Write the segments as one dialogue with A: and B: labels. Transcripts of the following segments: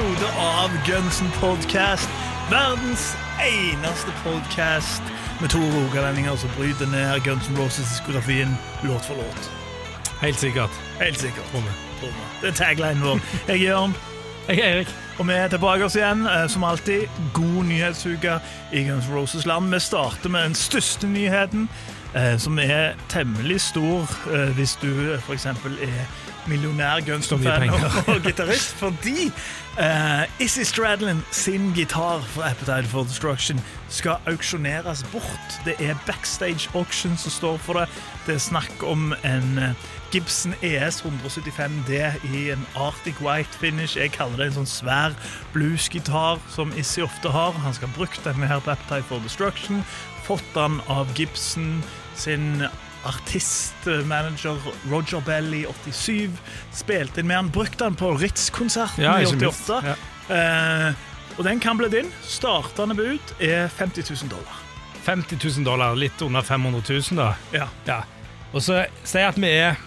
A: Episode av Gunsen Podcast. Verdens eneste podcast med to rogalendinger som bryter ned Guns N' Roses-diskografien låt for låt.
B: Helt sikkert.
A: Helt sikkert. Tror vi. Det er taglinen vår. Jeg er Jørn.
B: Jeg er Erik.
A: Og vi er tilbake oss igjen, eh, som alltid. God nyhetsuke i Guns N' Roses-land. Vi starter med den største nyheten, som er temmelig stor eh, hvis du f.eks. er millionær Guns
B: Så mye
A: N' fan og, gitarist, fordi uh, Izzy Stradlin sin gitar for Appetite for Destruction skal auksjoneres bort. Det er Backstage Auction som står for det. Det er snakk om en eh, Gibson ES 175D i en Arctic White finish. Jeg kaller det en sånn svær bluesgitar som Issi ofte har. Han skal ha brukt denne her på Appetite for Destruction. Fått den av Gibson sin artistmanager Roger Bell i 87. Spilte inn med han, brukte han på Ritz-konserten
B: Ja,
A: i 88.
B: Ja.
A: Eh, og den kan bli din. Startende bud er 50 000 dollar.
B: 50 000 dollar, litt under 500 000 da.
A: Ja.
B: Ja. Og så sier jeg at vi er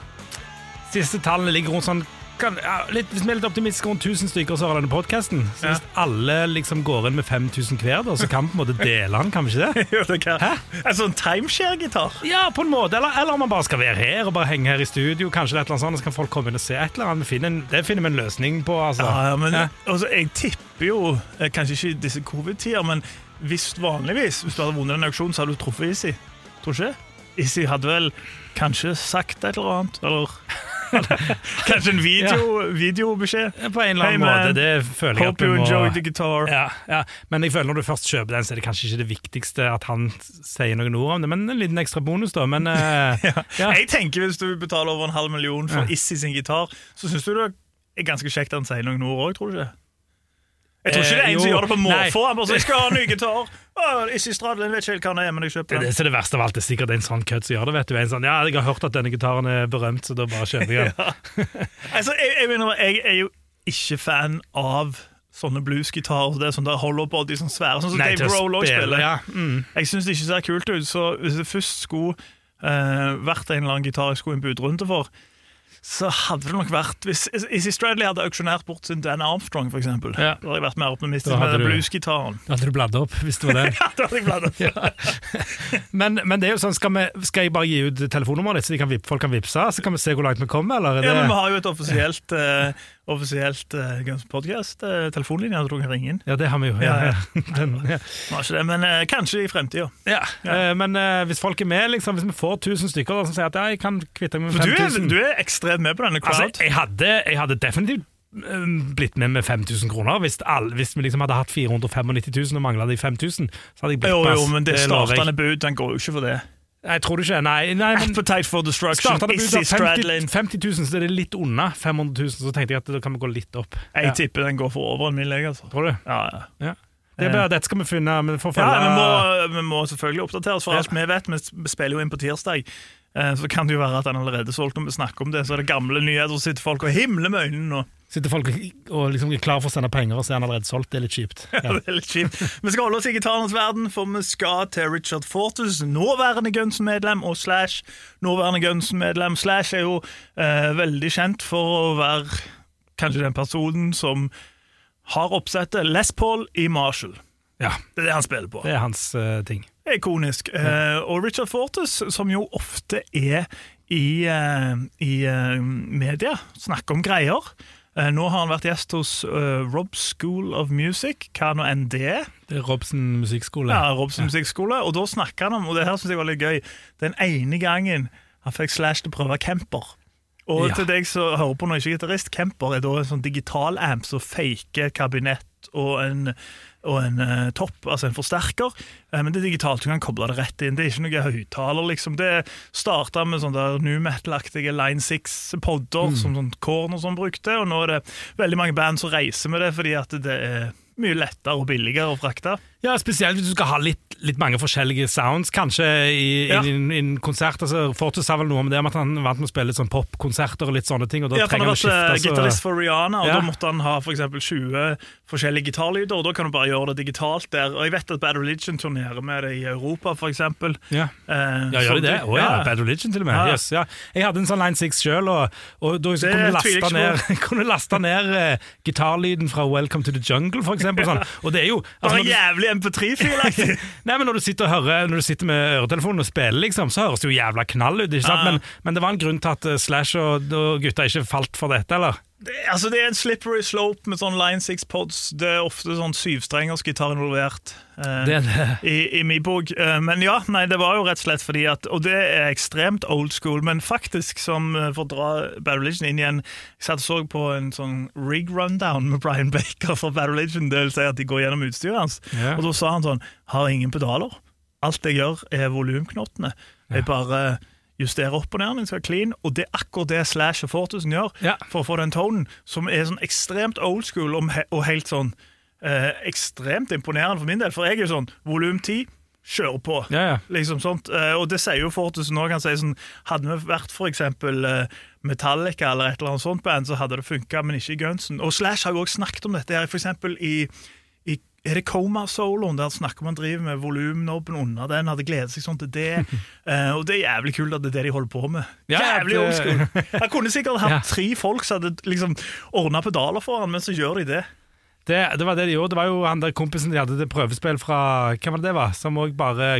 B: Siste tallene ligger rundt sånn kan, ja, litt, Hvis vi er litt optimistiske, rundt 1000 stykker så har denne podcasten. Så
A: Ja.
B: hvis alle liksom går inn med 5000 hver, da, så kan vi på en måte dele den, kan vi ikke det?
A: Jo, det kan-
B: Hæ?
A: En sånn timeshare-gitar.
B: Ja, på en måte. Eller, eller om man bare skal være her og bare henge her i studio. Kanskje det er et eller annet sånt, så kan folk komme inn og se et eller annet. Finner en, det finner vi en løsning på. Altså.
A: Ja, ja, men
B: Ja.
A: altså, jeg tipper jo, eh, kanskje ikke i disse covid-tider, men hvis vanligvis, hvis du hadde vunnet en auksjon, så hadde du truffet Izzy. Tror du ikke? Izzy hadde vel kanskje sagt et eller annet, eller kanskje en video, videobeskjed.
B: På en eller annen
A: Hey,
B: måte. Det føler jeg at
A: Hope
B: vi
A: you
B: må
A: enjoyed the guitar.
B: ja, ja. Men jeg føler når du først kjøper den, så er det kanskje ikke det viktigste at han sier noen ord om det, men en liten ekstra bonus, da. Men eh, ja.
A: Jeg tenker Hvis du betaler over en halv million for
B: Ja.
A: Izzy sin gitar, så syns du det er ganske kjekt at han sier noen ord òg, tror du ikke? Jeg tror ikke det er
B: Eh,
A: en som gjør det på måfå. Han bare 'Jeg skal ha en ny gitar'. Izzy Stradlin vet ikke helt hva han er, men jeg kjøper
B: den. det, det, det verste av alt er sikkert en sånn kødd som gjør det. vet du En sånn, ja, jeg har hørt at denne gitaren er berømt, så da bare kjøper jeg den.
A: Altså, jeg, jeg, mener, jeg er jo ikke fan av sånne bluesgitarer. Det er sånn der hollow body, sånn svære, sånn som
B: Nei,
A: Dave
B: spille,
A: spiller.
B: ja. Mm.
A: Jeg syns det ikke ser kult ut, så hvis det først skulle uh, vært en eller annen gitar jeg skulle i en budrunde for, så hadde det nok vært Hvis Izzy Stradley hadde auksjonert bort sin Dan Armstrong, eksempel,
B: Ja.
A: da hadde jeg vært mer optimistisk med bluesgitaren.
B: Da hadde du bladd opp, hvis det var det.
A: Ja, da hadde jeg bladd opp.
B: Men, men det er jo sånn, skal, vi, skal jeg bare gi ut telefonnummeret ditt, så kan, folk kan vippse? Så kan vi se hvor langt vi kommer, eller? Er
A: Ja, men vi har jo et offisielt, eh, offisielt uh, Guns Podcast, uh, telefonlinje, jeg tror jeg kan ringe inn.
B: ja, det har vi jo.
A: Ja,
B: Ja. Den, ja.
A: Ikke det, men uh, kanskje i fremtida.
B: Ja, Uh, men eh, hvis folk er med, liksom, hvis vi får 1000 stykker da, som sier at ja, jeg kan kvitte meg med
A: 5000 du
B: 5000
A: du er ekstremt med på denne crowd.
B: Altså, jeg hadde, jeg hadde definitivt eh, blitt med med 5000 kroner. Hvis, all, hvis vi liksom hadde hatt 495 000 og mangla de 5000, så hadde jeg blitt
A: jo,
B: med.
A: jo,
B: ass.
A: men det
B: lover
A: startende bud den går jo ikke for det.
B: Jeg tror det ikke. Nei, nei men
A: Appetite for Destruction,
B: Starta
A: det
B: av 50,
A: Stradlin.
B: 50 000, så er litt unna 500 000. Så tenkte jeg at da kan vi gå litt opp.
A: Jeg
B: Ja.
A: tipper den går for over en mill. Altså.
B: Tror du?
A: Ja, ja.
B: Ja. Det er bare, dette skal vi finne. Vi får
A: ja vi, må, vi må selvfølgelig oppdateres, for
B: Ja.
A: alt vi vet. Vi spiller jo inn på tirsdag. Eh, Så kan det jo være at den allerede er solgt når vi snakker om det. Så er det gamle nyheter, og sitter folk og himler med øynene nå.
B: Sitter folk og liksom er klar for å sende penger, og så er han allerede solgt. Det er litt kjipt. Ja.
A: Det er litt kjipt. Vi skal holde oss i gitarenes verden, for vi skal til Richard Fortus, nåværende Gunsen-medlem og Slash. Nåværende Gunsen-medlem Slash er jo eh, veldig kjent for å være kanskje den personen som har oppsettet Les Paul i Marshall.
B: ja.
A: Det er det han spiller på.
B: Det er hans uh, ting.
A: Ikonisk. Ja. Eh, og Richard Fortus, som jo ofte er i, uh, i uh, media, snakker om greier. Eh, nå har han vært gjest hos uh, Rob School of Music, hva nå enn det er.
B: Det er Robson musikkskole.
A: Ja, Robson musikkskole. Og da snakker han om, og det her synes jeg var litt gøy, den ene gangen han fikk Slash til å prøve Kemper. Og
B: Ja.
A: til deg som hører på når jeg ikke er gitarist, Kemper er da en sånn digital amp som faker kabinett og en, og en uh, topp, altså en forsterker. Uh, men det er digitalt, du kan koble det rett inn. Det er ikke noe høyttaler. Liksom. Det starta med sånne new metal-aktige Line 6-podder som sånn Korn og sånn brukte, og nå er det veldig mange band som reiser med det fordi at det er mye lettere og billigere å frakte.
B: Ja, Spesielt hvis du skal ha litt, litt mange forskjellige sounds, kanskje, i,
A: Ja.
B: i, en- i en konsert. Altså, Fortus sa vel noe om det, at han vant med å spille litt sånn popkonserter og litt sånne ting. Og da
A: Ja, trenger han
B: å
A: skifte.
B: han har
A: vært gitarist for Rihanna, og
B: Ja.
A: da måtte han ha for eksempel 20 forskjellige gitarlyder, og da kan du bare gjøre det digitalt der. Og jeg vet at Bad Religion turnerer med det i Europa, eksempel.
B: Ja.
A: Eh,
B: Ja, gjør de det? Å ja,
A: ja.
B: Bad Religion til og med.
A: Ja.
B: Yes, ja. Jeg hadde en sånn Line 6 sjøl, og, og da
A: Det
B: kunne laste ned, kunne laste ned uh, gitarlyden fra Welcome to the Jungle, eksempel. Sånn. Og det er jo altså,
A: Bare
B: når du-
A: MP3-filaktig!
B: Nei, men når du sitter og hører Når du sitter med øretelefonen og spiller, liksom, så høres det jo jævla knall ut. ikke sant? Men, men det var en grunn til at eh, Slash og, og gutta ikke falt for dette, eller?
A: Det, altså, det er en slippery slope med sånn Line six pods. Det er ofte sånn syvstrengers gitar involvert. eh,
B: Det det.
A: i, i min bok. Eh, Men ja, nei, det var jo rett og slett fordi at Og det er ekstremt old school, men faktisk, som eh, for å dra Bad Religion inn igjen Jeg satt og så på en sånn rig rundown med Brian Baker fra Bad Religion. Det vil si at de går gjennom utstyret hans.
B: yeah.
A: Og da sa han sånn Har ingen pedaler. Alt jeg gjør, er volumknottene. Jeg bare justerer opp og ned, den skal være clean, og det er akkurat det Slash og Fortusen gjør
B: Ja.
A: for å få den tonen, som er sånn ekstremt old school og he- og helt sånn eh, ekstremt imponerende for min del. For jeg er jo sånn volum 10, kjør på.
B: Ja, ja.
A: Liksom sånt. Eh, og det sier jo Fortusen òg. Han sier sånn Hadde vi vært for eksempel eh, Metallica eller et eller annet sånt band, så hadde det funka, men ikke Gunsen. Og Slash har jo også snakket om dette her, for eksempel i er det Coma-soloen der han snakker han driver med volumnobben under den, hadde gledet seg sånn til det. Uh, og det er jævlig kult at det er det de holder på med.
B: Ja,
A: jævlig
B: det-
A: old school. Han kunne sikkert hatt
B: Ja.
A: tre folk som hadde liksom ordna pedaler for han, men så gjør de det.
B: Det, det var det de gjorde. Det var jo han der kompisen de hadde til prøvespill fra Hvem var det det var? Som òg bare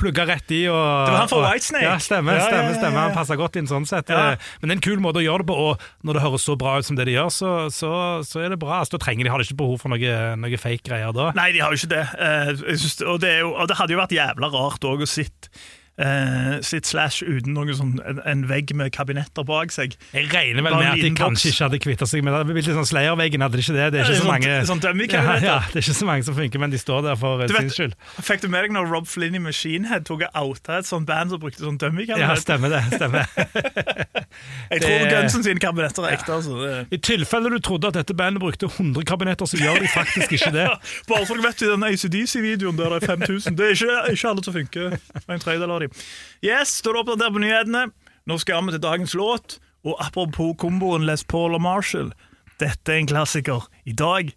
B: plugga rett i. Og,
A: Det var han fra Whitesnake.
B: Ja, stemmer.
A: Ja,
B: stemmer, stemmer. Han passer godt inn sånn sett.
A: Ja.
B: Eh, Men det er en kul måte å gjøre det på, og når det høres så bra ut som det de gjør, så, så, så er det bra. Altså, da trenger de har de ikke behov for noe, noe fake greier da.
A: Nei, de har jo ikke det. Uh, synes, og, det jo, og det hadde jo vært jævla rart òg å sitte eh, sitt slash uten noe sånn, en, en vegg med kabinetter bak seg.
B: Jeg regner vel med at de kanskje ikke hadde kvitta seg med det. Det litt sånn Slayer-veggen, hadde de ikke det? Det er ikke så
A: Sånn-
B: mange
A: sånn dummy
B: ja, ja, det er ikke så mange som funker, men de står der for eh,
A: Du
B: sin skyld.
A: Fikk du med deg når Rob Flynn i Machine Head tok outa et sånt band som brukte sånn dummy
B: Ja, stemmer det. stemmer
A: jeg tror
B: det-
A: Gunsen sine kabinetter er ekte. Altså. Det,
B: I tilfelle du trodde at dette bandet brukte 100 kabinetter, så gjør de faktisk ikke det.
A: Bare så dere vet i den ACDC-videoen der det er 5000. Det er ikke, ikke alle som funker. En tredjedel av dem. Yes, er det oppdatert på nyhetene. Nå skal vi til dagens låt. Og apropos komboen Les Paul og Marshall. Dette er en klassiker. I dag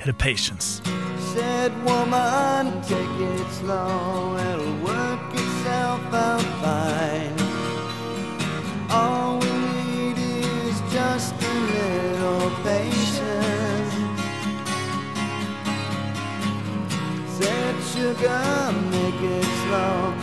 A: er det Patience.
C: Said woman, take it slow, it'll work itself out fine. All we need is just a little patience. Said sugar, make it slow,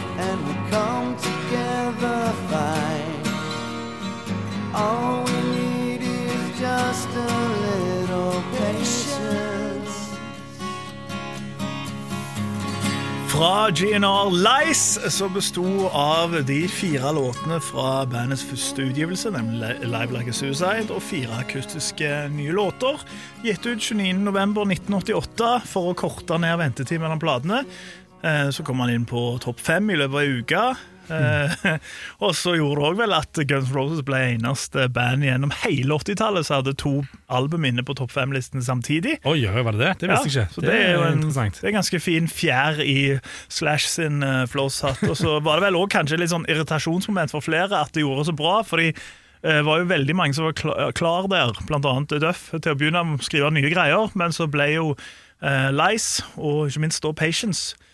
A: Fra GNR Lice, som besto av de fire låtene fra bandets første utgivelse, nemlig Live Like a Suicide, og fire akustiske nye låter, gitt ut 29.11.1988 for å korte ned ventetid mellom platene. Eh, Så kom han inn på topp fem i løpet av ei uke. Eh, og så gjorde det òg vel at Guns N' Roses ble eneste band gjennom hele 80-tallet som hadde to album inne på topp fem-listen samtidig.
B: Oi, oi, var det det? Det visste jeg ikke.
A: Så det, er jo en,
B: interessant.
A: det er ganske fin fjær i Slash sin uh, flosshatt. Og så var det vel òg kanskje litt sånn irritasjonsmoment for flere at det gjorde så bra. fordi det var jo veldig mange som var klar, klar der, annet Duff, til å begynne å skrive nye greier. Men så ble jo uh, Lice, og ikke minst da Patience, eh,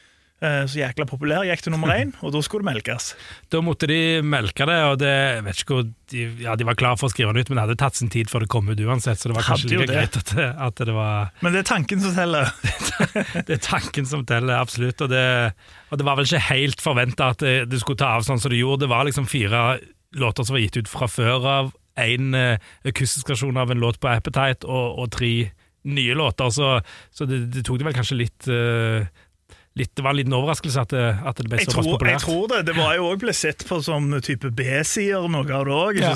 A: så jækla populær, gikk til nummer én, og da skulle det melkes.
B: Da måtte de melke det, og det, jeg vet ikke hvor de, ja, de var klar for å skrive den ut, men det hadde tatt sin tid før det kom ut uansett, så det var kanskje like
A: det.
B: greit at, det- at det var
A: Men det er tanken som teller.
B: Det er tanken som teller, absolutt. Og det, og det var vel ikke helt forventa at det, det skulle ta av sånn som det gjorde. Det var liksom fire låter som var gitt ut fra før av. Én uh, akustisk versjon av en låt på Appetite, og, og tre nye låter. Så, så det, tok det vel kanskje litt eh, litt, det var en liten overraskelse at det, at det ble
A: Jeg
B: såpass
A: tror, jeg tror det. Det var jo òg ble sett på som type B-sider, noe av det òg.
B: Ja.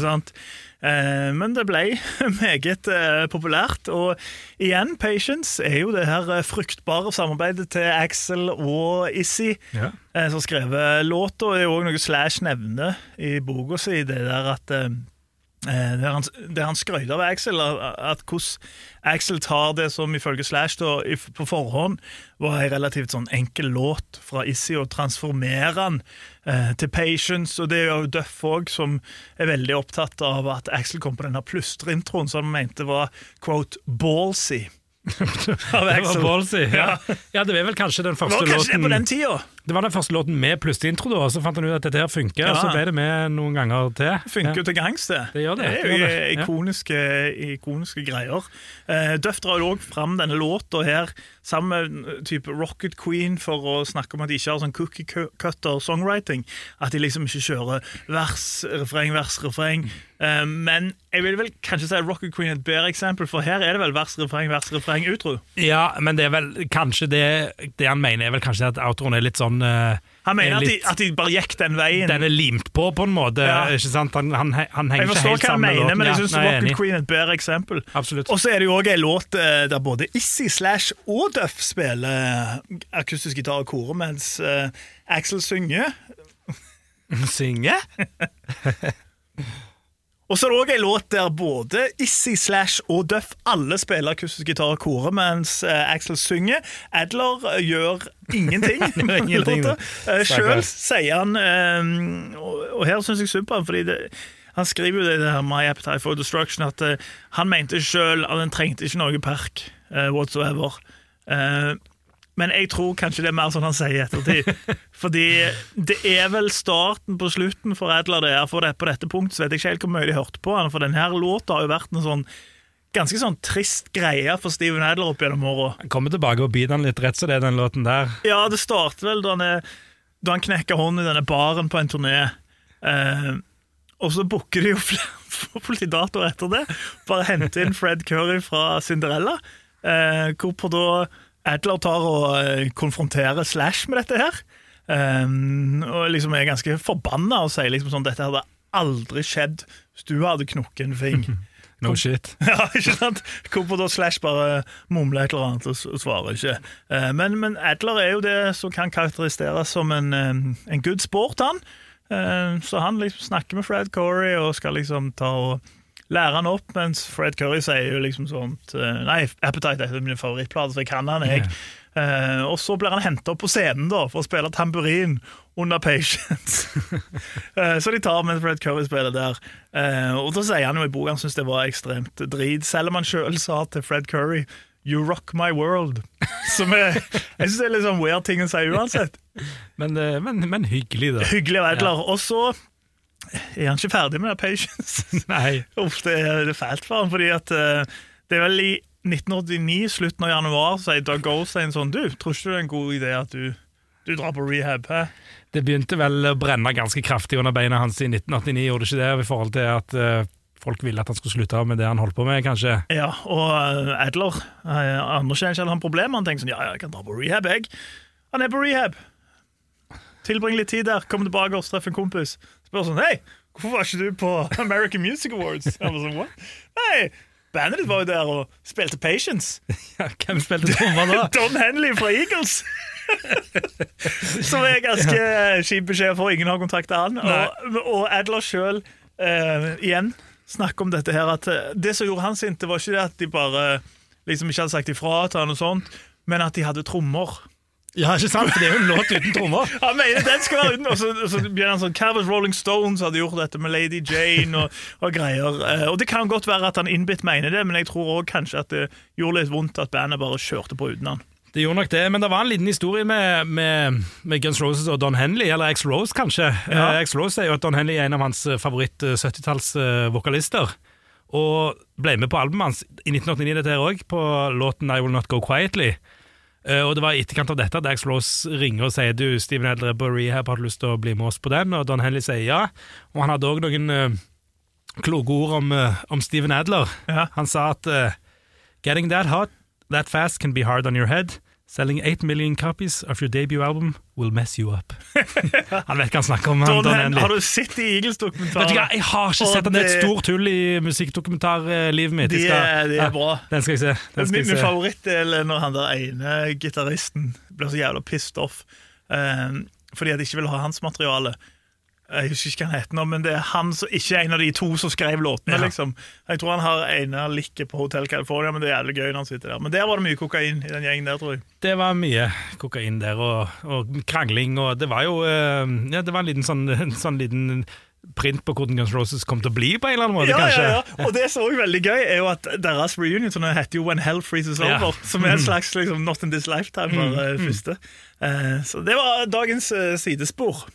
A: Eh, men det ble meget eh, populært. Og igjen, Patience er jo det her eh, fruktbare samarbeidet til Axel og Issy,
B: Ja.
A: eh, som skrev låta. Det er òg noe Slash nevner i boka si, det der at eh, Eh, Der han, der han skrøyter av Axel, at hvordan Axel tar det som ifølge Slash da, på forhånd var en relativt sånn enkel låt fra Issy, og transformerer han eh, til Patience. Og det er jo Duff òg, som er veldig opptatt av at Axel kom på denne plystreintroen som han mente var quote ballsy. av
B: Det var ballsy. Ja. ja, det var vel kanskje den første låten Det
A: var kanskje det på den
B: låten
A: tida.
B: Det var den første låten med plussintro, da, og så fant han ut at dette her funker,
A: Ja.
B: og så ble det med noen ganger til.
A: funker jo til gangs, det.
B: Det gjør det,
A: er jo
B: det,
A: ikoniske, ikoniske greier. Uh, Duff drar jo òg fram denne låta her sammen med eh, type Rocket Queen for å snakke om at de ikke har sånn cookie cutter songwriting. At de liksom ikke kjører vers, refreng, vers, refreng. Eh, men jeg vil vel kanskje si Rocket Queen er et bedre eksempel, for her er det vel vers, refreng, vers, refreng, utro.
B: Ja, men det er vel kanskje det Det han mener, er vel kanskje at outroen er litt sånn eh,
A: Han mener
B: litt,
A: at de, at de bare gikk den veien.
B: Den er limt på, på en måte.
A: Ja.
B: ikke sant? Han, han, han henger
A: jeg
B: ikke
A: forstår
B: helt
A: hva han
B: sammen med
A: mener,
B: låten.
A: men jeg syns
B: ja,
A: Rocket. Queen er et bedre eksempel.
B: Absolutt.
A: Og så er det jo òg en låt eh, der både Issy Slash og Duff spiller akustisk gitar og kore, mens uh, Axel synger.
B: Synge?
A: Og så er det òg en låt der både Issy Slash og Duff alle spiller akustisk gitar og kore, mens eh, Axel synger. Adler eh, gjør ingenting.
B: Ingenting.
A: låta. Eh, Sjøl sier han Og, her syns jeg synd på han, fordi det, han skriver jo det det her My Appetite for Destruction at han mente sjøl at han trengte ikke noe perk whatsoever. Men jeg tror kanskje det er mer sånn han sier i ettertid. Fordi det er vel starten på slutten for Adler det er. For det, på dette punktet så vet jeg ikke helt hvor mye de hørte på han, for denne låta har jo vært en sånn ganske sånn trist greie for Steven Adler opp gjennom åra.
B: Han kommer tilbake og biter han litt rett, så det er den låten der.
A: Ja, det starter vel da han, er, da han knekker hånden i denne baren på en turné. Eh, og så booker de jo flere politidatoer etter det. Bare hente inn Fred Curry fra Cinderella. Eh, hvorpå da Adler tar og eh, konfronterer Slash med dette her. Um, og liksom er ganske forbanna og sier liksom sånn dette hadde aldri skjedd hvis du hadde knukket en fing.
B: No shit.
A: Ja, ikke sant? Hvorfor da Slash bare mumler et eller annet og svarer ikke. Uh, Men, men Adler er jo det som kan karakteriseres som en, eh, en good sport, han. Uh, Så han liksom snakker med Fred Corey og skal liksom ta og lære han opp, mens Fred Curry sier jo liksom sånt eh, Nei, Appetite er min favorittplate, så jeg kan han, jeg. Eh, og så blir han henta opp på scenen da for å spille tamburin under Patience. Eh, så de tar med Fred Curry spiller der. Eh, og da sier han jo i boka han syns det var ekstremt drit, selv om han sjøl sa til Fred Curry You rock my world. Som er, jeg syns det er litt sånn weird ting å si uansett.
B: Men, men, men hyggelig, da.
A: Hyggelig av Edler. Og så er han ikke ferdig med det, Patience.
B: Nei.
A: Uff, det er, det fælt for han, fordi at uh, det er vel i 1989, slutten av januar, sier Doug Goldstein sånn Du, tror ikke det er en god idé at du, du drar på rehab? Hæ?
B: Det begynte vel å brenne ganske kraftig under beina hans i 1989, gjorde det ikke det? I forhold til at uh, folk ville at han skulle slutte med det han holdt på med, kanskje?
A: Ja, og uh, Adler uh, anerkjenner ikke har problemer. Han tenker sånn Ja, ja, jeg kan dra på rehab, jeg. Han er på rehab. Tilbring litt tid der, kom tilbake og treff en kompis. Spør sånn Hei, hvorfor var ikke du på American Music Awards? Han var sånn, What? Nei, bandet ditt var jo der og spilte Patience.
B: Ja, hvem spilte trommer da?
A: Don Henley fra Eagles. Som er ganske kjip beskjed for ingen har kontakta han. Og, og Adler sjøl, igjen, snakker om dette her at eh, det som gjorde han sint, det var ikke det at de bare liksom ikke hadde sagt ifra til han og sånt, men at de hadde trommer.
B: Ja, ikke sant? For det er jo en låt uten trommer.
A: Han mener den skal være uten Og så, og så blir han sånn Carvers Rolling Stones hadde gjort dette med Lady Jane og, og greier. Eh, Og det kan godt være at han innbitt mener det, men jeg tror òg kanskje at det gjorde litt vondt at bandet bare kjørte på uten han.
B: Det gjorde nok det, men det var en liten historie med, med, med Guns Roses og Don Henley, eller X-Rose kanskje.
A: Ja.
B: Eh, X-Rose er jo at Don Henley er en av hans eh, favoritt 70-talls-vokalister. Og ble med på albumet hans i 1989 dette her òg, på låten I Will Not Go Quietly. Eh, Og det var i etterkant av dette at X-Rose ringer og sier du, Steven Adler er på rehab, har du lyst til å bli med oss på den? Og Don Henley sier ja. Og han hadde òg noen uh, kloke ord om, uh, om Steven Adler.
A: Ja.
B: Han sa at uh, Getting that hot, that fast can be hard on your head. Selling 8 million copies of your debut album will mess you up. han vet hva han snakker om.
A: Don
B: Don
A: Henley, har du sett de Eagles-dokumentarene?
B: Jeg har ikke sett den. Det er et stort hull i musikkdokumentarlivet mitt.
A: De
B: Jeg skal-
A: de er bra.
B: Den skal jeg se. Den skal
A: Min,
B: jeg
A: min favorittdel er når han der ene gitaristen blir så jævla pissed off um, fordi jeg ikke vil ha hans materiale. Jeg husker ikke hva han heter nå, men det er han som ikke er en av de to som skrev låtene.
B: Ja.
A: liksom. Jeg tror han har ene likket på Hotel California, men det er jævlig gøy når han sitter der. Men der var det mye kokain i den gjengen der, tror jeg.
B: Det var mye kokain der, og, og krangling, og det var jo eh, Ja, det var en liten sånn, en sånn liten print på hvordan Guns Roses kom til å bli, på en eller annen måte,
A: Ja,
B: kanskje.
A: ja, ja. Og det som er veldig gøy, er jo at deres reunion sånn, heter jo When Hell Freezes
B: Ja.
A: Over, som er en slags liksom, Not in this lifetime, var mm. første. Uh, så det var dagens uh, sidespor.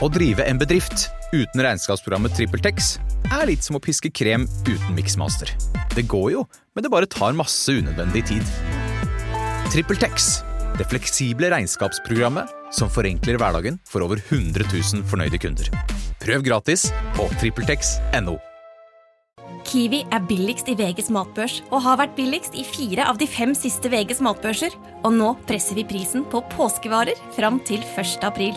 D: Å drive en bedrift uten regnskapsprogrammet TrippelTex er litt som å piske krem uten miksmaster. Det går jo, men det bare tar masse unødvendig tid. TrippelTex, det fleksible regnskapsprogrammet som forenkler hverdagen for over 100 000 fornøyde kunder. Prøv gratis på TrippelTex.no.
E: Kiwi er billigst i VGs matbørs og har vært billigst i fire av de fem siste VGs matbørser. Og nå presser vi prisen på påskevarer fram til 1. april.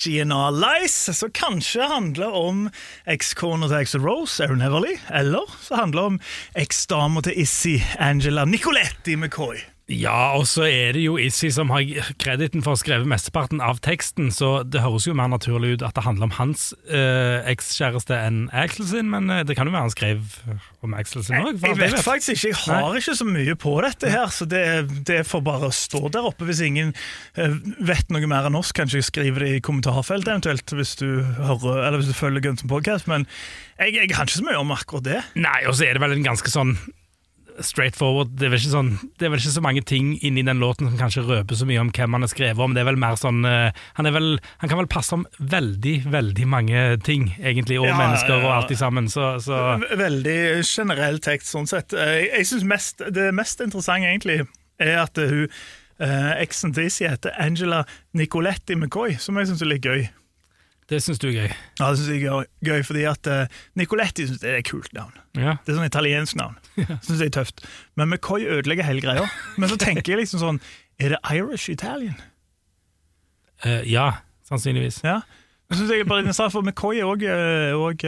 A: GNR Lice, som kanskje handler om ekskona til Axel Rose, Erin Everly, eller så handler det om eksdama til Issy, Angela Nicoletti McCoy.
B: Ja, og så er det jo Issi som har krediten for å ha skrevet mesteparten av teksten, så det høres jo mer naturlig ut at det handler om hans eh, ekskjæreste enn Axel sin, men eh, det kan jo være han skrev om Axel sin òg.
A: Jeg vet faktisk ikke, jeg har ikke så mye på dette her, så det, det får bare stå der oppe. Hvis ingen eh, vet noe mer enn oss, kanskje jeg skriver det i kommentarfeltet eventuelt, hvis du, hører, eller hvis du følger Guns N' Podcast, men jeg, jeg kan ikke så mye om akkurat det.
B: Nei, og så er det vel en ganske sånn straight forward. Det er, vel ikke sånn, det er vel ikke så mange ting inni den låten som kanskje røper så mye om hvem han har skrevet om. Det er vel mer sånn eh, han, er vel, han kan vel passe om veldig, veldig mange ting, egentlig, og
A: Ja,
B: mennesker
A: ja,
B: og alt i sammen. Så, så
A: Veldig generell tekst, sånn sett. Eh, Jeg, jeg mest, Det mest interessante egentlig er at hun eh, eksen Issy heter Angela Nicoletti McCoy, som jeg syns er litt gøy.
B: det syns du er gøy.
A: Ja, det synes jeg er gøy, fordi at Nicoletti synes det er et kult navn.
B: Ja.
A: Det er sånn italiensk navn. Synes jeg er tøft. Men McCoy ødelegger hele greia. Men så tenker jeg liksom sånn Er det Irish Italian?
B: Uh, ja, sannsynligvis.
A: Ja. Jeg synes jeg bare interessant, for McCoy er òg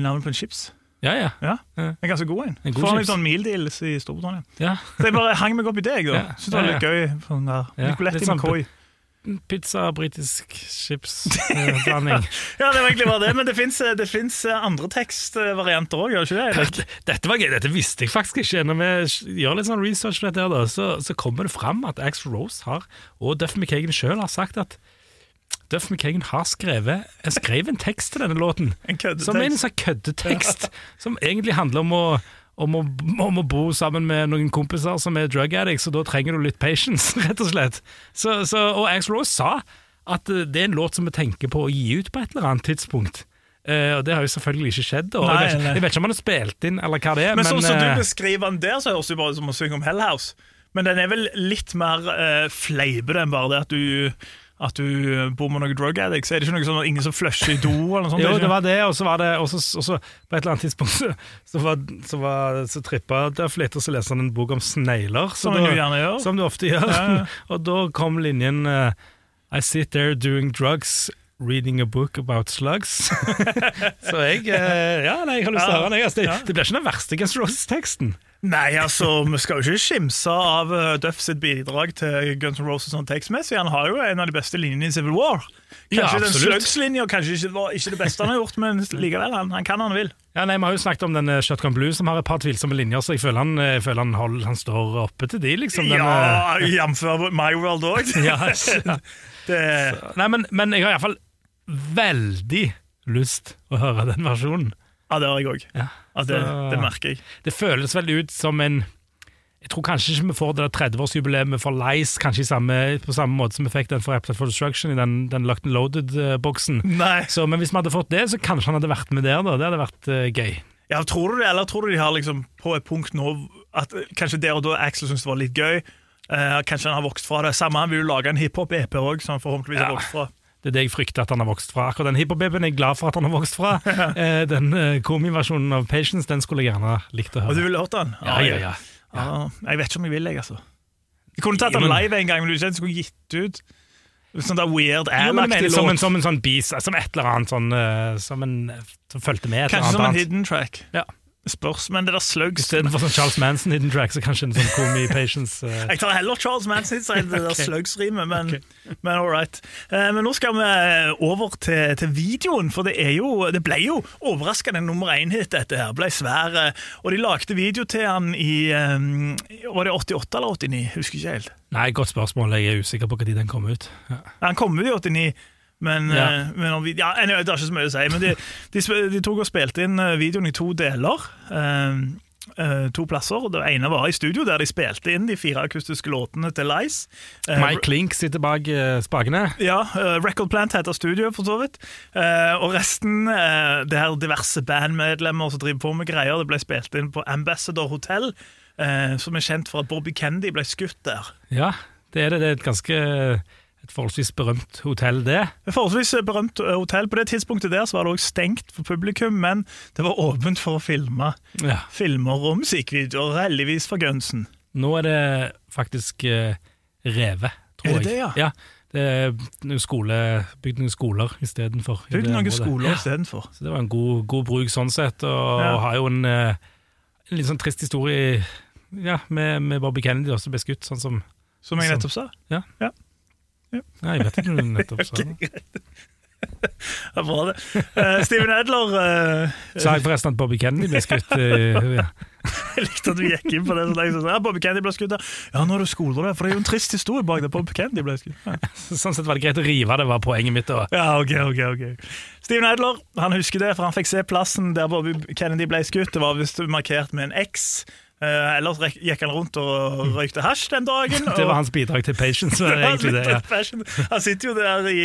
A: navnet på en chips.
B: Ja, ja.
A: Ja. En ganske god en.
B: En god
A: Får litt sånn meal deals i Storbritannia.
B: ja.
A: Så jeg bare hang meg opp i deg, da.
B: Ja.
A: Synes det var litt gøy. Sånn der. Nicoletti
B: litt sånn
A: McCoy.
B: Pizza, britisk chips-blanding.
A: Ja, det var egentlig bare det, men det fins andre tekstvarianter òg, gjør det ikke det?
B: Dette var gøy, dette visste jeg faktisk ikke. Når vi gjør litt sånn research på dette, her da, så, så kommer det fram at Axel Rose har, og Duff McKagan sjøl har sagt at Duff McKagan har skrevet Jeg skrev en tekst til denne låten.
A: En køddetekst.
B: Som en sånn køddetekst. Som egentlig handler om å om å, om å bo sammen med noen kompiser som er drug addicts, og da trenger du litt patience, rett og slett. Så, så, og Axel Rose sa at eh, det er en låt som vi tenker på å gi ut på et eller annet tidspunkt. Uh, og det har jo selvfølgelig ikke skjedd.
A: Nei,
B: jeg, vet, ikke- jeg vet ikke om han har spilt inn, eller hva det er.
A: Men sånn som
B: eh,
A: du beskriver den der, så høres det bare ut som å synge om Hell House. Men den er vel litt mer uh, fleipete enn bare det at du at du bor med noen drug addicts. Er det ikke noe sånn at ingen som flusher i do? eller noe sånt?
B: Jo, det var det, og så var det og så, på et eller annet tidspunkt så, så, var, så, var, så trippa Duff litt, og så leste han en bok om snegler.
A: Som
B: da-
A: gjør.
B: Som du ofte gjør.
A: Ja, ja.
B: og da kom linjen uh, I sit there doing drugs. Reading a book about slugs. så jeg uh, Ja, nei, jeg har lyst til å høre den. altså. Det, det blir ikke den verste Guns Roses-teksten.
A: Nei, altså, vi skal jo ikke skimse av uh, Duff sitt bidrag til Guns N' Roses sånn tekstmessig. Han har jo en av de beste linjene i Civil War. Kanskje
B: Ja,
A: den
B: absolutt.
A: kanskje ikke var ikke det beste han har gjort, men likevel, han, han kan han vil.
B: Ja, nei, Vi har jo snakket om den eh, Shotgun Blue, som har et par tvilsomme linjer, så jeg føler han, jeg føler han, hold, han står oppe til de, liksom. Den,
A: Ja, jf. My World òg.
B: eh, ja, ja. Nei, men, men jeg har iallfall veldig lyst å høre den versjonen.
A: Ja, det har jeg òg.
B: Ja,
A: Ja, det, det merker jeg.
B: Det føles vel ut som en Jeg tror kanskje ikke vi får det der 30-årsjubileet for Lice kanskje i samme, på samme måte som vi fikk den for Appetite for Destruction i den, den Locked and Loaded-boksen. Men hvis vi hadde fått det, så kanskje han hadde vært med der. da Det hadde vært uh, gøy.
A: Ja, tror du det, eller tror du de har liksom på et punkt nå at eh, kanskje der og da Axel syntes det var litt gøy? Uh, kanskje han har vokst fra det. Samme han vil jo lage en hiphop-EP òg, som han forhåpentligvis har vokst fra.
B: Det er det jeg frykter at han har vokst fra. Akkurat den hiphop-babyen er jeg glad for at han har vokst fra. Eh, den eh, komiversjonen av Patience den skulle jeg gjerne likt å høre.
A: Og du ville hørt den?
B: Ja, ja, ja.
A: Ja, jeg vet ikke om jeg vil, jeg, altså. Jeg kunne tatt den live en gang, men du ikke skulle gitt ut sånn der weird Al-aktig
B: mener som en,
A: låt.
B: som en sånn bis, som et eller annet sånn eh, Som en som fulgte med
A: Kanskje som en hidden track.
B: Ja.
A: Spørs, men det der slugs
B: Istedenfor sånn Charles Manson hidden track, så kanskje en sånn Komi Patience uh...
A: Jeg tar heller Charles Manson enn det der
B: okay.
A: slugs-rimet, men, men all right. Uh, men nå skal vi over til, til videoen, for det, er jo, det ble jo overraskende nummer én-hit, dette her. Ble svær. Uh, Og de lagde video til han i um, Var det 88 eller 89? Husker ikke helt.
B: Nei, godt spørsmål. Jeg er usikker på når den kom ut. Ja.
A: Han kom ut i 89, men,
B: Ja.
A: eh, men om vi, ja, anyway, det er ikke så mye å si. Men de, de, de tok og spilte inn eh, videoen i to deler. Um, Uh, to plasser. Det ene var i studio, der de spilte inn de fire akustiske låtene til Lice. Uh,
B: Mike Klink sitter bak uh, spakene.
A: Ja, Record Plant heter studioet, for så vidt. Og resten, det er diverse bandmedlemmer som driver på med greier. Det ble spilt inn på Ambassador Hotel, som er kjent for at Bobby Kendy ble skutt der.
B: Ja, det er det. Det er et ganske et forholdsvis berømt hotell, det.
A: Et forholdsvis berømt eh, hotell. På det tidspunktet der så var det også stengt for publikum, men det var åpent for å filme
B: Ja.
A: filmer og musikkvideoer, heldigvis for Gunsen.
B: Nå er det faktisk uh, revet, tror jeg.
A: Er det det, ja? ja.
B: det er noen skole, bygd noen skoler istedenfor.
A: Bygd noen skoler
B: Ja.
A: istedenfor.
B: Så det var en god, god bruk sånn sett, og
A: Ja.
B: har jo en, eh, en litt sånn trist historie ja, med, med Bobby Kennedy også ble skutt, sånn som
A: Som jeg nettopp sa.
B: Nei, jeg vet ikke om du nettopp sa det.
A: Det er bra, det. Uh, Steven Edler uh,
B: Sa jeg forresten at Bobby Kennedy ble skutt? Uh, ja.
A: Jeg likte at du gikk inn på det. Så sånn, ja, Bobby Kennedy ble skutt. Ja, nå er du skoler der, for det er jo en trist historie bak det. Bobby Kennedy ble skutt. Ja.
B: Sånn sett var det greit å rive det, var poenget mitt. Også.
A: Ja, ok, ok, ok. Steven Edler han husker det, for han fikk se plassen der Bobby Kennedy ble skutt. Det var visst markert med en X. Eh, ellers gikk han rundt og røykte hasj den dagen.
B: Det var hans bidrag til Patience.
A: Det var
B: egentlig det, ja.
A: Han sitter jo der i,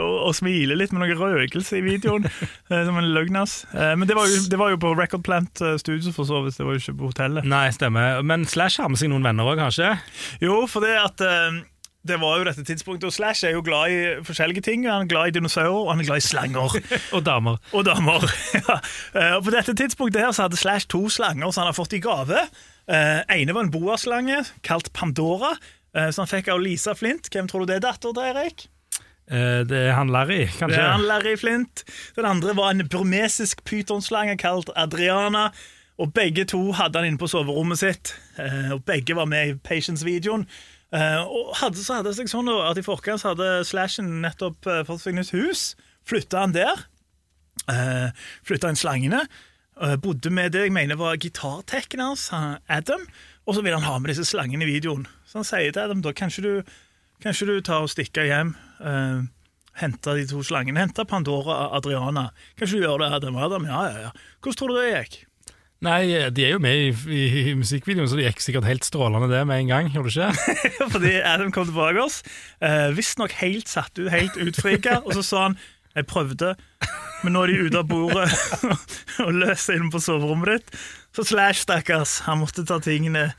A: og, og smiler litt med noe røkelse i videoen, eh, som en løgnas. Uh, men det var, jo, det var jo på Record Plant eh, Studio, for så vidt. Det var jo ikke på hotellet.
B: Nei, stemmer. Men Slash har med seg noen venner òg, kanskje?
A: Jo, for det at eh, det var jo dette tidspunktet, og Slash er jo glad i forskjellige ting. Han er glad i dinosaurer, og han er glad i slanger.
B: Og damer.
A: Og damer. ja. Eh, Og på dette tidspunktet her så hadde Slash to slanger som han har fått i gave. Eh, ene var en boaslange kalt Pandora, eh, som han fikk av Lisa Flint. Hvem tror du det er datter til, Erik?
B: Eh, Det er han Larry, kanskje.
A: Det er han Larry Flint. Den andre var en burmesisk pytonslange kalt Adriana. Og begge to hadde han inne på soverommet sitt. Eh, og begge var med i Patience-videoen. Eh, og hadde, så hadde det seg sånn at i forkant hadde Slashen nettopp eh, fått seg nytt hus. Flytta han der. Uh, flytta inn slangene. eh, bodde med det jeg mener var gitartekken hans, Adam. Og så vil han ha med disse slangene i videoen. Så han sier til Adam da, kanskje du, kanskje du tar og stikker hjem. Uh, Hente de to slangene. Hente Pandora og Adriana. Kanskje du gjør det, Adam? Adam? Ja, ja, ja. Hvordan tror du det gikk?
B: Nei, de er jo med i, i, i musikkvideoen, så det gikk sikkert helt strålende det med en gang. Gjorde det ikke?
A: Fordi Adam kom tilbake oss, eh, visstnok helt satt ut, helt utfrika, og så sa han jeg prøvde, men nå er de ute av bordet og løser inn på soverommet ditt. Så Slash, stakkars, han måtte ta tingene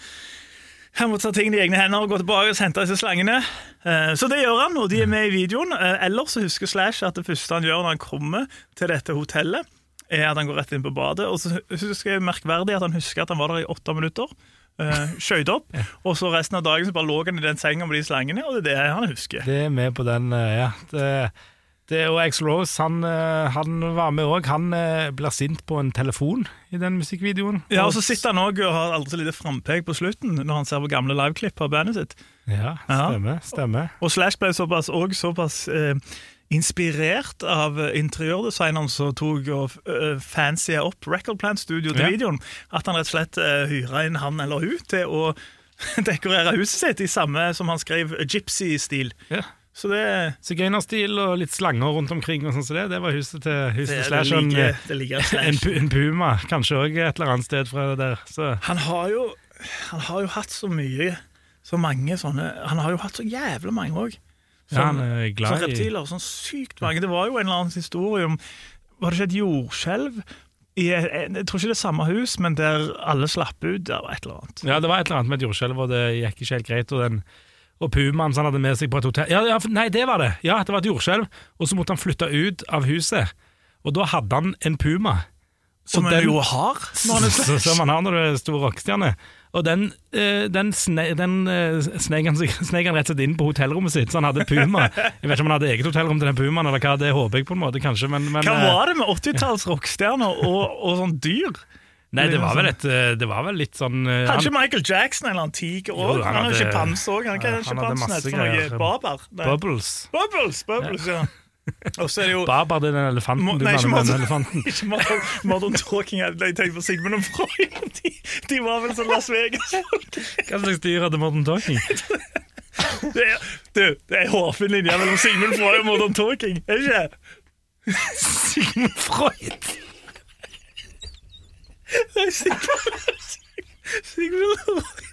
A: han måtte ta tingene i egne hender og gå tilbake og hente disse slangene. Eh, Så det gjør han, og de er med i videoen. Eh, Ellers så husker Slash at det første han gjør når han kommer til dette hotellet, er at han går rett inn på badet. Og så husker jeg merkverdig at han husker at han var der i åtte minutter. Uh, Skjøt opp. Og så resten av dagen så bare lå han i den senga med de slangene, og det er det han husker.
B: Det er med på den, eh, ja. Det, det, og Axl Rose, han, eh, han var med òg. Han eh, blir sint på en telefon i den musikkvideoen.
A: Ja, Og så sitter han også og har aldri så lite frampek på slutten når han ser på gamle liveklipp av bandet sitt.
B: Ja,
A: Ja.
B: stemmer. stemmer.
A: Og Slash ble såpass, også såpass eh, inspirert av interiørdesigneren som tok og fancy opp Record Plant Studio til
B: Ja.
A: videoen, at han rett og slett hyra inn han eller hun til å dekorere huset sitt i samme som han skrev gypsy-stil.
B: Ja.
A: Så det,
B: Sigøynerstil og litt slanger rundt omkring. og sånn som det. Det var huset til, huset
A: det, det,
B: Slash. en, eh,
A: det
B: ligger,
A: Slash.
B: En, en puma, kanskje òg et eller annet sted fra det der. Så.
A: Han har jo Han har jo hatt så mye Så mange sånne Han har jo hatt så jævlig mange òg.
B: Ja, han er glad
A: sånn reptiler. Sånn sykt mange. Det var jo en eller annen historie om Var det ikke et jordskjelv? I, jeg, jeg tror ikke det er samme hus, men der alle slapp ut. Det var et eller annet.
B: Ja, det var et eller annet med et jordskjelv, og det gikk ikke helt greit. Og, den, og pumaen som han hadde med seg på et hotell ja, ja, Nei, det var det! Ja, det var et jordskjelv, og så måtte han flytte ut av huset. Og da hadde han en puma.
A: Som
B: han
A: jo har.
B: Som han har når du er stor rockestjerne. Og den, eh, den, sne, den snek, han, snek han rett og slett inn på hotellrommet sitt, så han hadde puma. Jeg vet ikke om han hadde eget hotellrom til den pumaen, eller hva, det håper jeg på en måte, kanskje. Men, men,
A: Hva
B: eh,
A: var det med 80-talls rockestjerner og, og sånn dyr?
B: Nei, det var vel, et, eh, det var vel litt sånn
A: Hadde
B: han-
A: ikke Michael Jackson en eller annen tiger òg?
B: han
A: Han har sjimpanse òg. Han kan
B: han hadde masse greier.
A: babar. Nei.
B: Bubbles.
A: Bubbles, bubbles, ja. Og så er det jo
B: Babar, er den elefanten
A: Mo- nei, ikke Modern-
B: elefanten.
A: Ikke Modern, modern Talking. Jeg tenkte på Sigmund og Freud. De, de var vel sånn Las Vegas-folk.
B: Hva slags dyr hadde Modern Talking?
A: Det er, du, det er hårfin linje mellom Sigmund Freud og Modern Talking. Er det ikke?
B: Sigmund Freud!
A: Nei, Sigmund Sigmund Freud.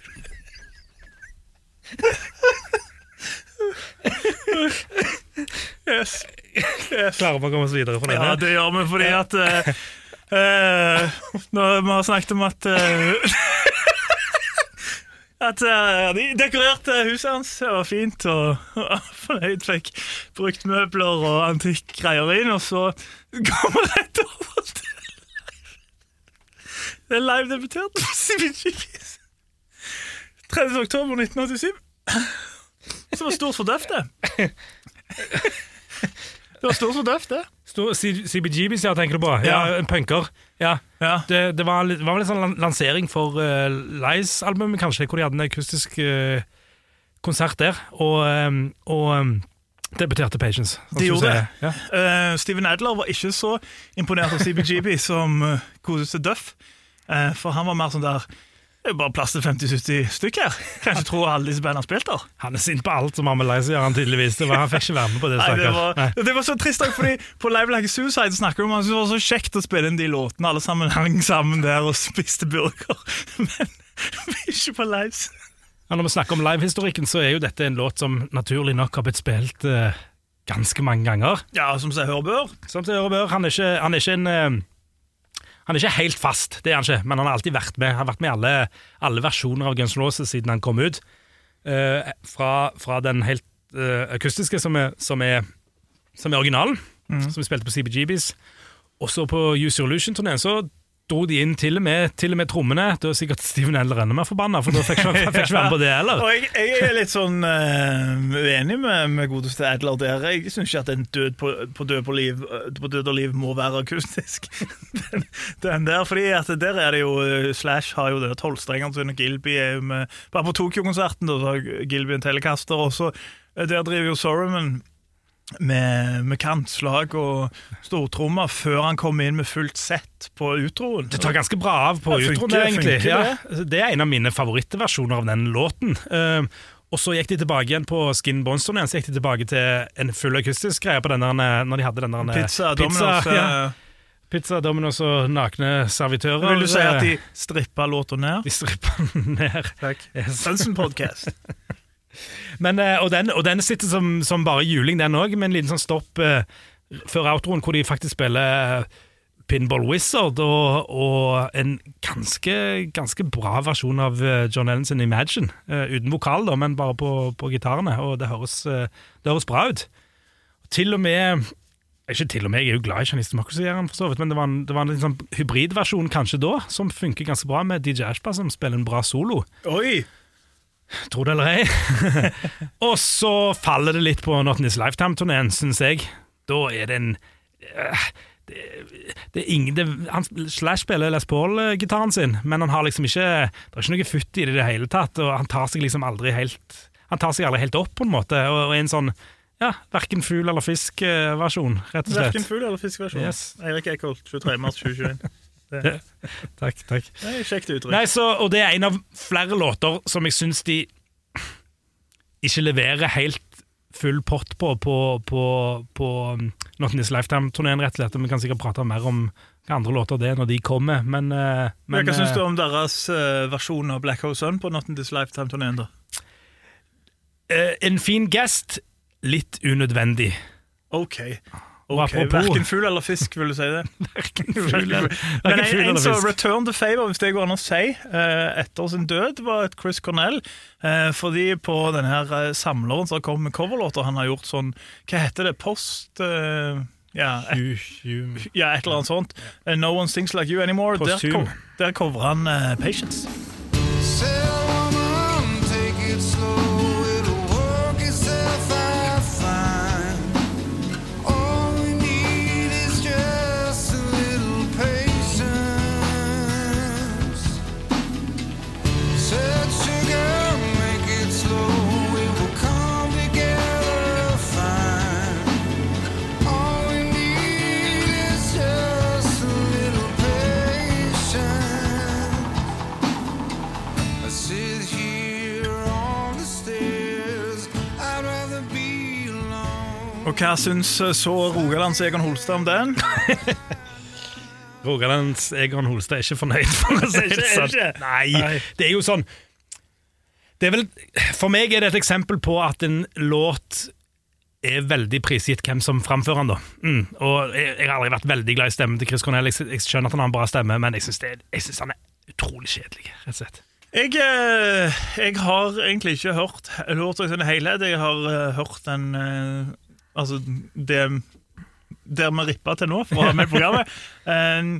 A: Yes. yes.
B: Klarer vi å komme oss videre fra
A: Ja, det gjør vi fordi at uh, uh, Når vi har snakket om at uh, At eh, de dekorerte huset hans. Det var fint og fornøyd. Fikk brukt møbler og antikkgreier inn, og så kommer rett over til. Det er live-debutert på CBGBs. 30. oktober 1987. Som var stort for Duff, det. Var stort som døft det.
B: Stor- C- CBGBs, ja, tenker du på? Ja,
A: Ja.
B: en punker. Ja.
A: Ja.
B: Det, det var, litt- var vel en sånn lansering for uh, Lies-albumet, kanskje, hvor de hadde en akustisk uh, konsert der, og, um, og um, debuterte Patience.
A: De gjorde det.
B: Ja.
A: Uh, Steven Adler var ikke så imponert av CBGB som uh, godeste Duff. uh, for han var mer sånn der Det er bare plass til 50-70 stykk her. Kan ikke tro alle disse bandene har spilt der.
B: Han er sint på alt som har med Lies å gjøre, han tydeligvis. Det var, han fikk ikke være med på det,
A: Nei, det, var, det var så trist, fordi på Live Like Suicide snakker de om at det var så kjekt å spille inn de låtene. Alle sammen hang sammen der og spiste burger. Men ikke på lives.
B: Ja, når vi snakker om livehistorikken, så er jo dette en låt som naturlig nok har blitt spilt eh, ganske mange ganger.
A: Ja, som seg hør bør.
B: Som seg hør bør. Han er ikke, han er ikke en eh, Han er ikke helt fast, det er han ikke, men han har alltid vært med. Han har vært med i alle, alle versjoner av Guns N' Roses siden han kom ut. Uh, fra, fra den helt uh, akustiske, som er, som er, som er originalen, som vi spilte på CBGBs. Også på Use Your Illusion-turneen så dro de inn til og med, til og med trommene. Da er sikkert Steven Eller enda mer forbanna, for da fikk jeg ikke være med på det heller.
A: Og jeg, jeg er litt sånn uh, uenig med, med godeste Adler der. Jeg syns ikke at en død på, på, død på, liv, på død og liv må være akustisk. den, den der, fordi at der er det jo eh, Slash har jo det tolvstrengeren sin, og Gilby er jo med Bare på Tokyo-konserten da, så har Gilby en Telecaster, også. eh, der driver jo Sorroman med, med kantslag og stortrommer før han kommer inn med fullt sett på utroen.
B: Det tar ganske bra av på
A: Ja,
B: utroen, egentlig.
A: funker
B: Ja, det er en av mine favorittversjoner av den låten. Uh, og så gikk de tilbake igjen på Skin Bonestone igjen, så gikk de tilbake til en full akustisk greie på den der, eh, når de hadde den der
A: Pizza,
B: pizza,
A: Domino's.
B: ja.
A: eh,
B: pizza, Domino's og nakne servitører.
A: Vil du si at de
B: Eh,
A: strippa låta ned?
B: de strippa den ned.
A: Takk.
B: Yes.
A: Sunsen Podcast.
B: Men, eh, og, den, og den sitter som, som bare juling, den òg, med en liten sånn stopp eh, før outroen, hvor de faktisk spiller eh, Pinball Wizard og, og en ganske, ganske bra versjon av eh, John Ellens Imagine. eh, uten vokal, da, men bare på, på gitarene, og det høres, det høres bra ut. Til og med ikke til og med, Jeg er jo glad i Janice Democracy, han for så vidt, men det var en, det var en liksom hybridversjon kanskje da, som funker ganske bra, med DJ Ashba som spiller en bra solo.
A: Oi!
B: Tro det eller ei. og så faller det litt på Not In This Lifetime-turneen, syns jeg. Da er det en øh, det, det er ingen, det, han, Slash spiller Les Paul-gitaren sin, men han har liksom ikke Det er ikke noe futt i det i det hele tatt, og han tar seg liksom aldri helt Han tar seg aldri helt opp, på en måte, og, og en sånn ja, verken fugl eller fisk-versjon, rett og slett.
A: Verken fugl eller fiskversjon.
B: Yes.
A: Eirik Eikholt, 23. mars 2021. Det
B: Takk, takk.
A: det er kjekt uttrykk.
B: Nei, så, og det er en av flere låter som jeg syns de ikke leverer helt full pott på på, på, på um, Not In This Lifetime-turneen, rett og slett. Vi kan sikkert prate mer om hva andre låter det er når de kommer, men, eh, men
A: Hva syns
B: eh,
A: du om deres eh, versjon av Black Hole Sun på Not in This Lifetime-turneen? da?
B: eh, En fin gest, litt unødvendig.
A: OK.
B: Og
A: Ok,
B: apropos-
A: Verken fugl eller fisk, vil du si det?
B: Verken fugl eller-
A: Men en, en som return to favor, hvis det går an å si, eh, etter sin død, var et Chris Cornell. Eh, fordi på denne her eh, samleren som har kommet med coverlåter, han har gjort sånn Hva heter det? Post ja, et, ja, et eller annet sånt. No One Sings Like You Anymore. Der,
B: Posthum.
A: der coverer han uh, Patience. Hva syns eh, så Rogalands Egon Holstad om den?
B: Rogalands Egon Holstad er ikke fornøyd, for å si det sånn. Nei, det er jo sånn det er vel, For meg er det et eksempel på at en låt er veldig prisgitt hvem som framfører den. da. Mm. Og jeg, jeg har aldri vært veldig glad i stemmen til Chris Cornell. Jeg, jeg skjønner at han har en bra stemme, men jeg syns, han er utrolig kjedelig. rett og slett.
A: Jeg, eh, jeg har egentlig ikke hørt låta i sin helhet. Jeg har eh, hørt den Altså det der vi rippa til nå, for å ha med i programmet. Um,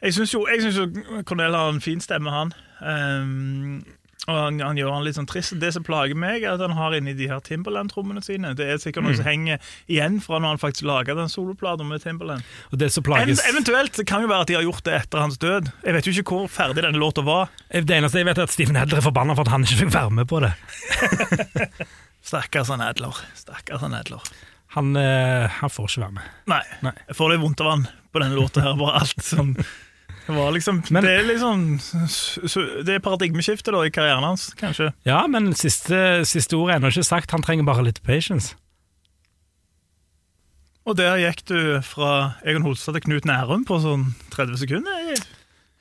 A: jeg syns jo, jeg synes jo Cornell har en fin stemme, han. Um, og han, han gjør han litt sånn trist. Det som plager meg, er at han har inni de her Timberland-trommene sine. Det er sikkert noe som henger igjen fra når han faktisk laga den soloplata med Timberland.
B: Og det som
A: En, eventuelt kan jo være at de har gjort det etter hans død. Jeg vet jo ikke hvor ferdig denne låta var.
B: Det eneste jeg vet, er at Steven Hedler er forbanna for at han ikke fikk være med på det.
A: Stakkars han Hedler. Stakkars han Adler.
B: Han, eh, han får ikke være med.
A: Nei.
B: Nei.
A: Jeg får litt vondt av han på denne låta her. Bare alt sånn det var liksom,
B: Men-
A: det er liksom Det er paradigmeskiftet da i karrieren hans, kanskje.
B: Ja, men siste, siste ord er ennå ikke sagt. Han trenger bare litt patience.
A: Og der gikk du fra Egon Holstad til Knut Nærum på sånn 30 sekunder.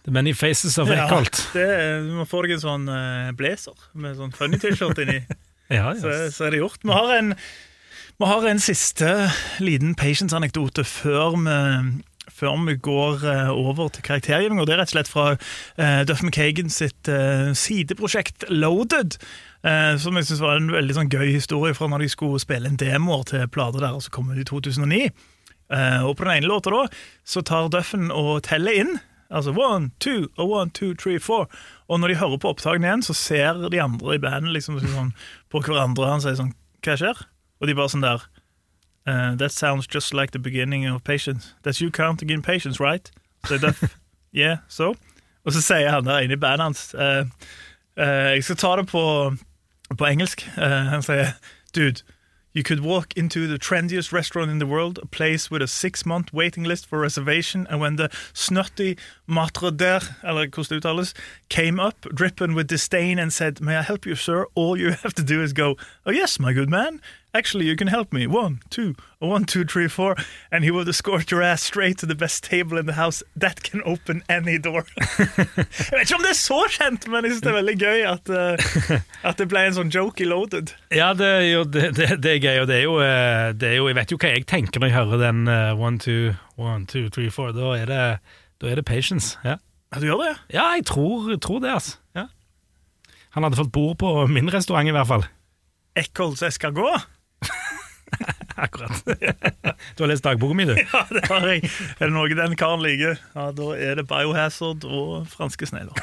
B: The many faces of
A: Ja,
B: Eckholt.
A: det, du må få deg en sånn eh, blazer med sånn funny t-shirt inni.
B: Ja,
A: så, så er det gjort. Vi har en, vi har en siste liten patience-anekdote før vi før vi går eh, over til karaktergivning, og det er rett og slett fra uh, Duff McKagan sitt uh, sideprosjekt Loaded, Uh, som jeg synes var en veldig sånn gøy historie fra når de skulle spille en demoer til plater der, og så kom det i 2009. Eh, og på den ene låta da, så tar Duffen og teller inn, altså one, two, og one, two, three, four, og når de hører på opptakene igjen, så ser de andre i bandet liksom sånn, på hverandre, han sier sånn, hva skjer? Og de bare sånn der, Uh, that sounds just like the beginning of patience. That's you counting in patience, right? So that, yeah, so. Og så sier han der inne i bandet hans uh, uh, Jeg skal ta det på, på engelsk. Han sier Dude, you could walk into the trendiest restaurant in the world, a place with a six-month waiting list for reservation, and when the snotty matre der, eller hvordan det uttales, came up, dripping with disdain, and said, May I help you, sir? All you have to do is go, Oh, yes, my good man. Actually, you can help me. One, two, one, two, three, four. And he will escort your ass straight to the best table in the house that can open any door. jeg vet ikke om det er så kjent, men jeg synes det er veldig gøy at, uh, at det ble en sånn joke i Loaded.
B: Ja, det, er jo, det, det, det er gøy, og det er, jo, eh, det er jo Jeg vet jo hva jeg tenker når jeg hører den uh, one, two, one, two, three, four. Da er det, da er det patience. Ja,
A: Ja, du gjør det?
B: ja jeg tror, tror det, altså. Ja. Han hadde fått bord på min restaurant, i hvert fall.
A: Eccles escargot?
B: Akkurat. du har lest dagboka mi, du?
A: Ja, det har jeg. Er det noe den karen liker, ja, da er det Biohazard og franske snegler.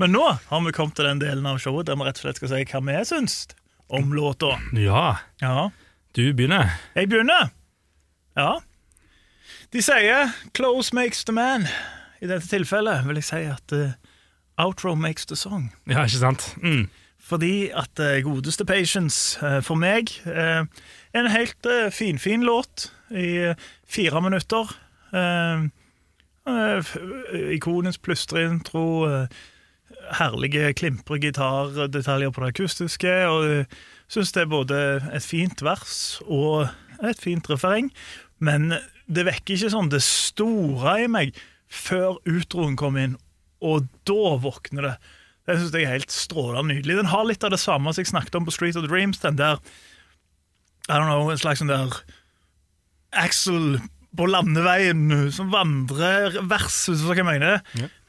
A: Men nå har vi kommet til den delen av showet der vi rett og slett skal si hva vi syns om låta.
B: Ja.
A: Ja,
B: Du begynner.
A: jeg begynner. Ja. De sier 'close makes the man'. I dette tilfellet vil jeg si at uh, outro makes the song.
B: Ja, ikke sant? Mm.
A: Fordi at uh, godeste Patience uh, for meg uh, en helt finfin låt i fire minutter. ikonens plystreintro, uh, herlige klimpre gitardetaljer på det akustiske. Og jeg syns det er både et fint vers og et fint refereng, men det vekker ikke sånn det store i meg før utroen kom inn, og da våkner det. Det synes jeg er helt strålende nydelig. Den har litt av det samme som jeg snakket om på Street of Dreams, den der I don't know, en slags sånn der Axel på landeveien som vandrer vers, hvis jeg mener.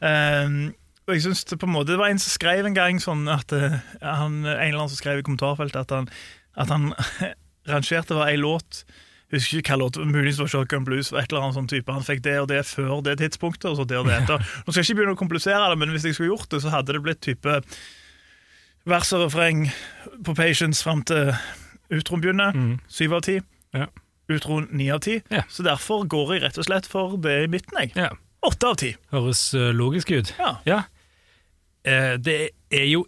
A: Ehm, og jeg synes det på en måte Det var en som skrev en gang sånn at eh, han, En eller annen som skrev i kommentarfeltet at han, at han rangerte var ei låt husker ikke hva låt, muligens var Shotgun Blues et eller annet sånn type. Han fikk det og det før det tidspunktet, og så det og det etter. Nå skal jeg ikke begynne å komplisere det, men hvis jeg skulle gjort det, så hadde det blitt type vers og refreng på Patience fram til utroen begynner. Syv av ti.
B: Ja.
A: Utroen ni av ti.
B: Ja.
A: Så derfor går jeg rett og slett for det i midten, jeg.
B: Ja.
A: Av ti.
B: Høres eh, logisk ut.
A: Ja.
B: Eh, det er jo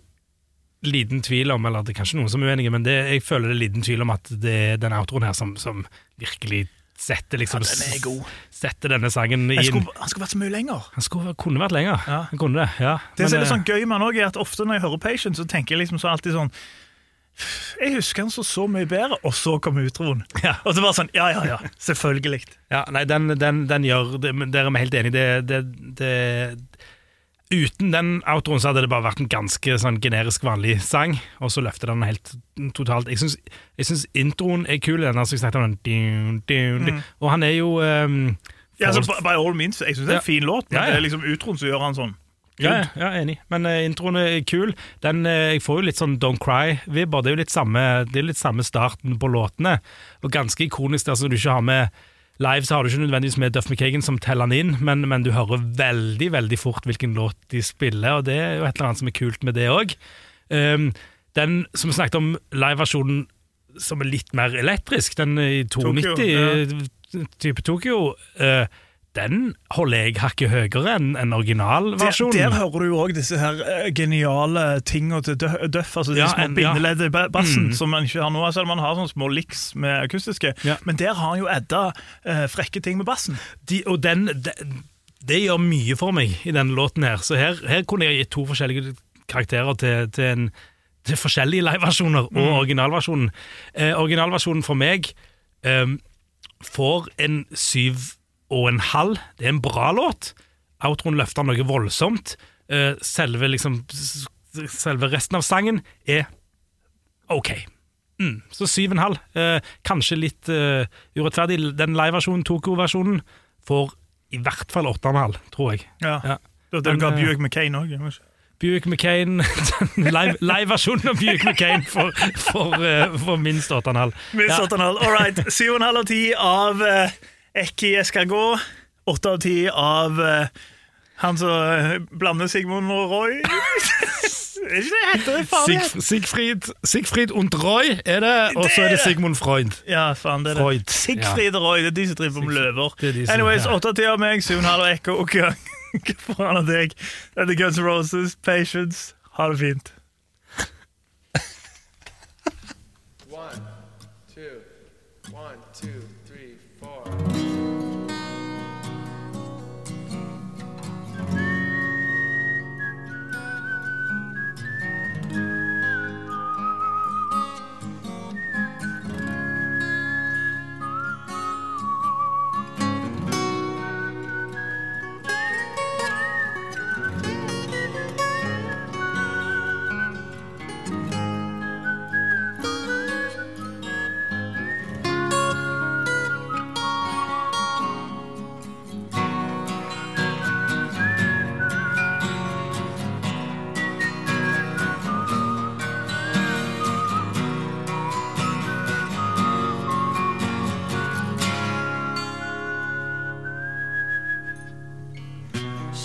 B: liten tvil om, eller det er kanskje noen som er uenige, men det, jeg føler det er liten tvil om at det er den outroen her som, som virkelig setter liksom
A: Ja, den er god.
B: Setter denne sangen i
A: skulle, han skulle vært så mye lenger.
B: Han skulle, kunne vært lenger.
A: Ja.
B: Han kunne det, ja.
A: Det som er sånn gøy med han òg, er at ofte når jeg hører Patience, så tenker jeg liksom så alltid sånn Jeg husker han så så mye bedre, og så kom utroen.
B: Ja.
A: Og så bare sånn, ja, ja, ja, selvfølgelig.
B: eh, ja, nei, den, den, den gjør det, men Der er helt enige. Det, det, det, Uten den outroen så hadde det bare vært en ganske sånn generisk vanlig sang, og så løfter den helt totalt. Jeg syns, introen er kul, den som jeg snakket om. Den, dun, dun, dun. Og han er jo um,
A: Ja, altså, by all means, jeg syns det er en fin låt, men
B: Ja, ja.
A: det er liksom utroen som gjør han sånn.
B: Ja, ja, enig. Men uh, introen er kul. Den, uh, jeg får jo litt sånn Don't Cry-vibber. Det er jo litt samme, det er litt samme starten på låtene. Og ganske ikonisk der som du ikke har med Live så har du ikke nødvendigvis med Duff McKagan som teller den inn, men, men du hører veldig veldig fort hvilken låt de spiller, og det er jo et eller annet som er kult med det òg. den som vi snakket om, liveversjonen som er litt mer elektrisk, den i 92,
A: Tokyo,
B: type Tokyo, eh, den holder jeg hakket høyere enn en originalversjonen.
A: der hører du òg disse her eh, geniale tinga til Duff, altså de
B: Ja,
A: små bindeleddet i ba- bassen
B: Mm.
A: som man ikke har nå. Selv om man har sånne små licks med akustiske.
B: Ja.
A: Men der har han jo edda eh, frekke ting med bassen.
B: de, og den, det, det gjør mye for meg i denne låten her. Så her, her kunne jeg gitt to forskjellige karakterer til, til, en, til forskjellige liveversjoner og originalversjonen. Eh, originalversjonen for meg eh, får en syv og en halv. Det er en bra låt. Outroen løfter noe voldsomt. Eh, selve, liksom, selve resten av sangen er ok. Mm, så syv og en halv. Eh, kanskje litt uh, urettferdig. Den liveversjonen, Toko-versjonen, får i hvert fall åtte og en halv, tror jeg.
A: Ja.
B: Ja.
A: Det du ga Buick McCain òg.
B: Buick McCain, live- liveversjonen av Buick McCain for, for, for minst åtte og en halv.
A: Minst
B: Ja.
A: 8,5. All right. 7,5 av 10 av Ekki gå. 8 av 10 av uh, han som eh, blander Sigmund og Roy. er ikke det heter det? heter-
B: Sig, Sigfrid, Sigfrid und Roy er det, og så er det Sigmund Freud.
A: Ja, faen, det er
B: Freud.
A: det. Sigfrid og Roy, det er de som driver med løver.
B: Er de som-
A: Anyways,
B: åtte
A: 8 av 10 av meg, 7,5 av Ekko. og Hva hva faen av deg? Det er Guns Roses, Patience. Ha det fint.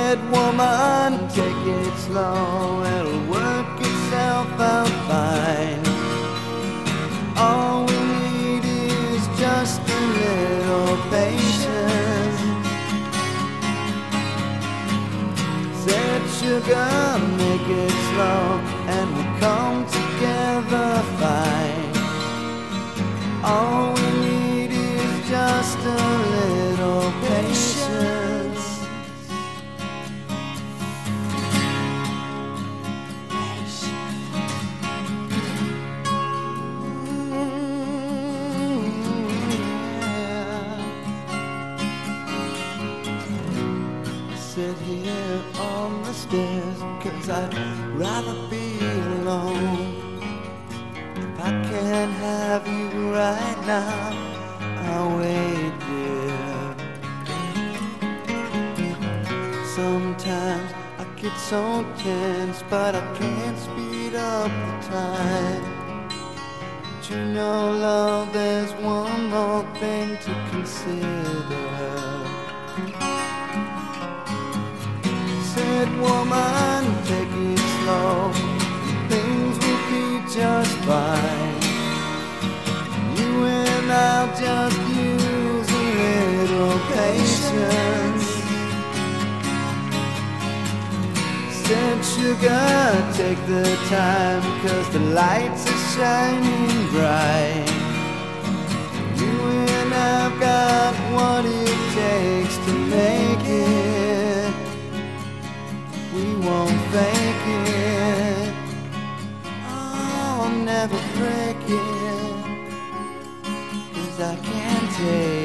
C: head woman, take it slow, it'll work itself out fine. All we need is just a little patience. Said sugar, make it slow, and we'll come together fine. All I'd rather be alone. If I can't have you right now, I'll wait there. Sometimes I get so tense, but I can't speed up the time. But you know, love, there's one more thing to consider. Said woman, slow. Things will be just fine. You and I'll just use a little patience. Said sugar, take the time, cause the lights are shining bright. You and I've got what it takes to make it. We won't fake never break it. Cause I can't take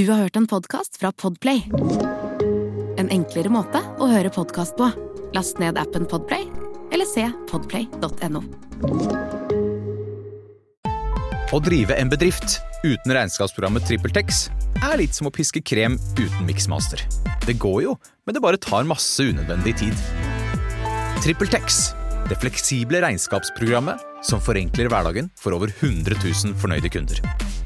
F: Du har hørt en podkast fra Podplay. En enklere måte å høre podkast på. Last ned appen Podplay, eller se podplay.no.
D: Å drive en bedrift uten regnskapsprogrammet TrippelTex er litt som å piske krem uten miksmaster. Det går jo, men det bare tar masse unødvendig tid. TrippelTex, det fleksible regnskapsprogrammet som forenkler hverdagen for over 100 000 fornøyde kunder.